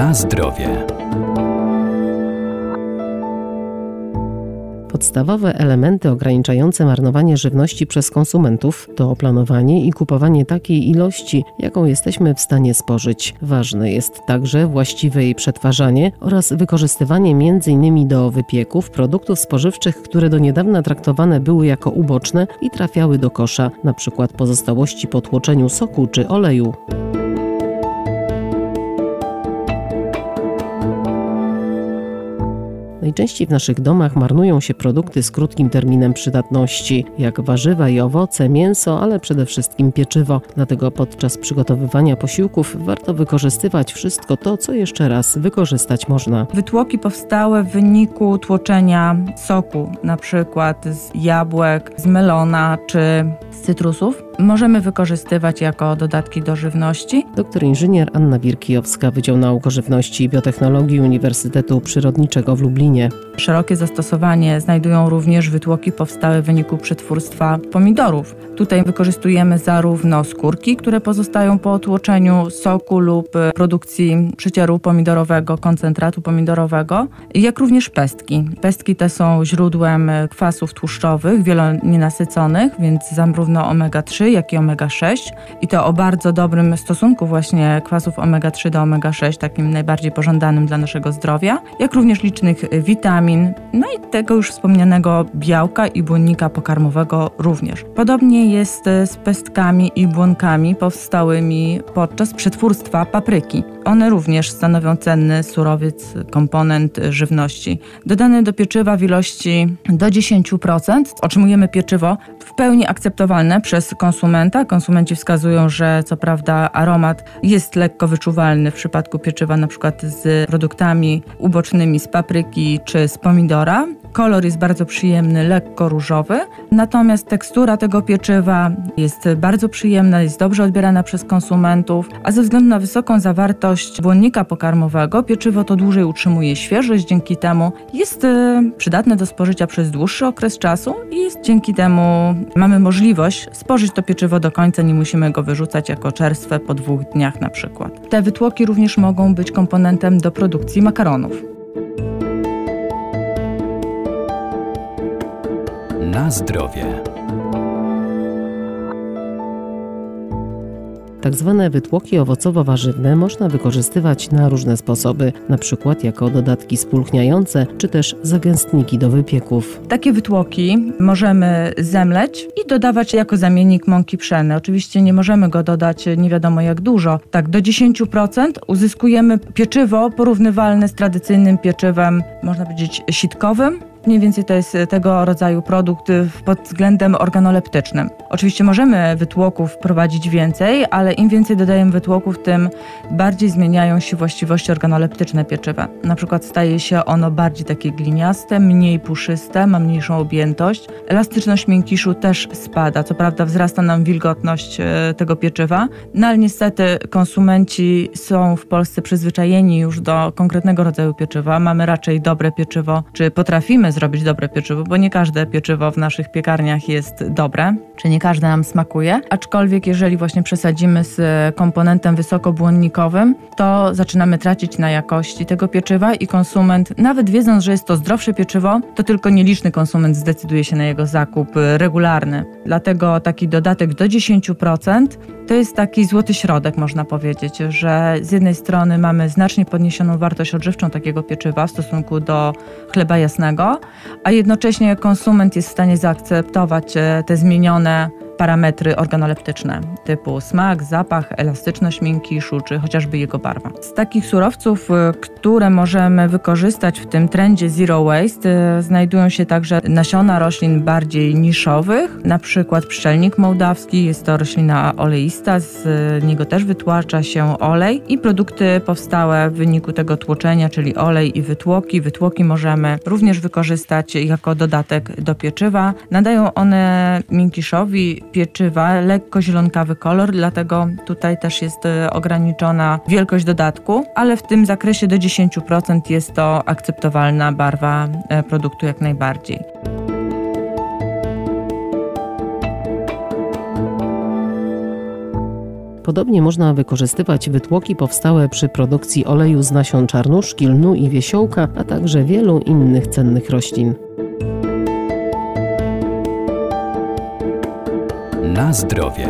Na zdrowie. Podstawowe elementy ograniczające marnowanie żywności przez konsumentów to planowanie i kupowanie takiej ilości, jaką jesteśmy w stanie spożyć. Ważne jest także właściwe jej przetwarzanie oraz wykorzystywanie m.in. do wypieków produktów spożywczych, które do niedawna traktowane były jako uboczne i trafiały do kosza, np. pozostałości po tłoczeniu soku czy oleju. Najczęściej w naszych domach marnują się produkty z krótkim terminem przydatności, jak warzywa i owoce, mięso, ale przede wszystkim pieczywo. Dlatego podczas przygotowywania posiłków warto wykorzystywać wszystko to, co jeszcze raz wykorzystać można. Wytłoki powstałe w wyniku tłoczenia soku, na przykład z jabłek, z melona czy z cytrusów, możemy wykorzystywać jako dodatki do żywności. Doktor inżynier Anna Wirkijowska, Wydział Nauk o Żywności i Biotechnologii Uniwersytetu Przyrodniczego w Lublinie. Szerokie zastosowanie znajdują również wytłoki powstałe w wyniku przetwórstwa pomidorów. Tutaj wykorzystujemy zarówno skórki, które pozostają po otłoczeniu soku lub produkcji przycieru pomidorowego, koncentratu pomidorowego, jak również pestki. Pestki te są źródłem kwasów tłuszczowych, wielonienasyconych, więc zarówno omega-3, jak i omega-6 i to o bardzo dobrym stosunku właśnie kwasów omega-3 do omega-6, takim najbardziej pożądanym dla naszego zdrowia, jak również licznych witamin, no i tego już wspomnianego białka i błonnika pokarmowego również. Podobnie jest z pestkami i błonkami powstałymi podczas przetwórstwa papryki. One również stanowią cenny surowiec, komponent żywności. Dodane do pieczywa w ilości do 10% otrzymujemy pieczywo w pełni akceptowalne przez konsumenta. Konsumenci wskazują, że co prawda aromat jest lekko wyczuwalny w przypadku pieczywa przykład z produktami ubocznymi z papryki czy z pomidora. Kolor jest bardzo przyjemny, lekko różowy, natomiast tekstura tego pieczywa jest bardzo przyjemna, jest dobrze odbierana przez konsumentów, a ze względu na wysoką zawartość błonnika pokarmowego, pieczywo to dłużej utrzymuje świeżość, dzięki temu jest e, przydatne do spożycia przez dłuższy okres czasu i dzięki temu mamy możliwość spożyć to pieczywo do końca, nie musimy go wyrzucać jako czerstwe po dwóch dniach na przykład. Te wytłoki również mogą być komponentem do produkcji makaronów. Na zdrowie. Tak zwane wytłoki owocowo-warzywne można wykorzystywać na różne sposoby, na przykład jako dodatki spulchniające, czy też zagęstniki do wypieków. Takie wytłoki możemy zemleć i dodawać jako zamiennik mąki pszennej. Oczywiście nie możemy go dodać nie wiadomo jak dużo. Tak, do 10% uzyskujemy pieczywo porównywalne z tradycyjnym pieczywem, można powiedzieć, sitkowym, Mniej więcej to jest tego rodzaju produkt pod względem organoleptycznym. Oczywiście możemy wytłoków wprowadzić więcej, ale im więcej dodajemy wytłoków, tym bardziej zmieniają się właściwości organoleptyczne pieczywa. Na przykład staje się ono bardziej takie gliniaste, mniej puszyste, ma mniejszą objętość. Elastyczność miękiszu też spada. Co prawda wzrasta nam wilgotność e, tego pieczywa, no ale niestety konsumenci są w Polsce przyzwyczajeni już do konkretnego rodzaju pieczywa. Mamy raczej dobre pieczywo, czy potrafimy zrobić dobre pieczywo, bo nie każde pieczywo w naszych piekarniach jest dobre, czy nie każde nam smakuje. Aczkolwiek jeżeli właśnie przesadzimy z komponentem wysokobłonnikowym, to zaczynamy tracić na jakości tego pieczywa i konsument, nawet wiedząc, że jest to zdrowsze pieczywo, to tylko nieliczny konsument zdecyduje się na jego zakup regularny. Dlatego taki dodatek do 10% to jest taki złoty środek, można powiedzieć, że z jednej strony mamy znacznie podniesioną wartość odżywczą takiego pieczywa w stosunku do chleba jasnego, a jednocześnie konsument jest w stanie zaakceptować e, te zmienione parametry organoleptyczne typu smak, zapach, elastyczność miękiszu czy chociażby jego barwa. Z takich surowców, y, które możemy wykorzystać w tym trendzie zero waste, y, znajdują się także nasiona roślin bardziej niszowych, na przykład pszczelnik mołdawski, jest to roślina oleista, z niego też wytłacza się olej i produkty powstałe w wyniku tego tłoczenia, czyli olej i wytłoki. Wytłoki możemy również wykorzystać jako dodatek do pieczywa. Nadają one miękiszowi pieczywa lekko zielonkawy kolor, dlatego tutaj też jest e, ograniczona wielkość dodatku, ale w tym zakresie do 10% jest to akceptowalna barwa e, produktu jak najbardziej. Podobnie można wykorzystywać wytłoki powstałe przy produkcji oleju z nasion czarnuszki, lnu i wiesiołka, a także wielu innych cennych roślin. Na zdrowie.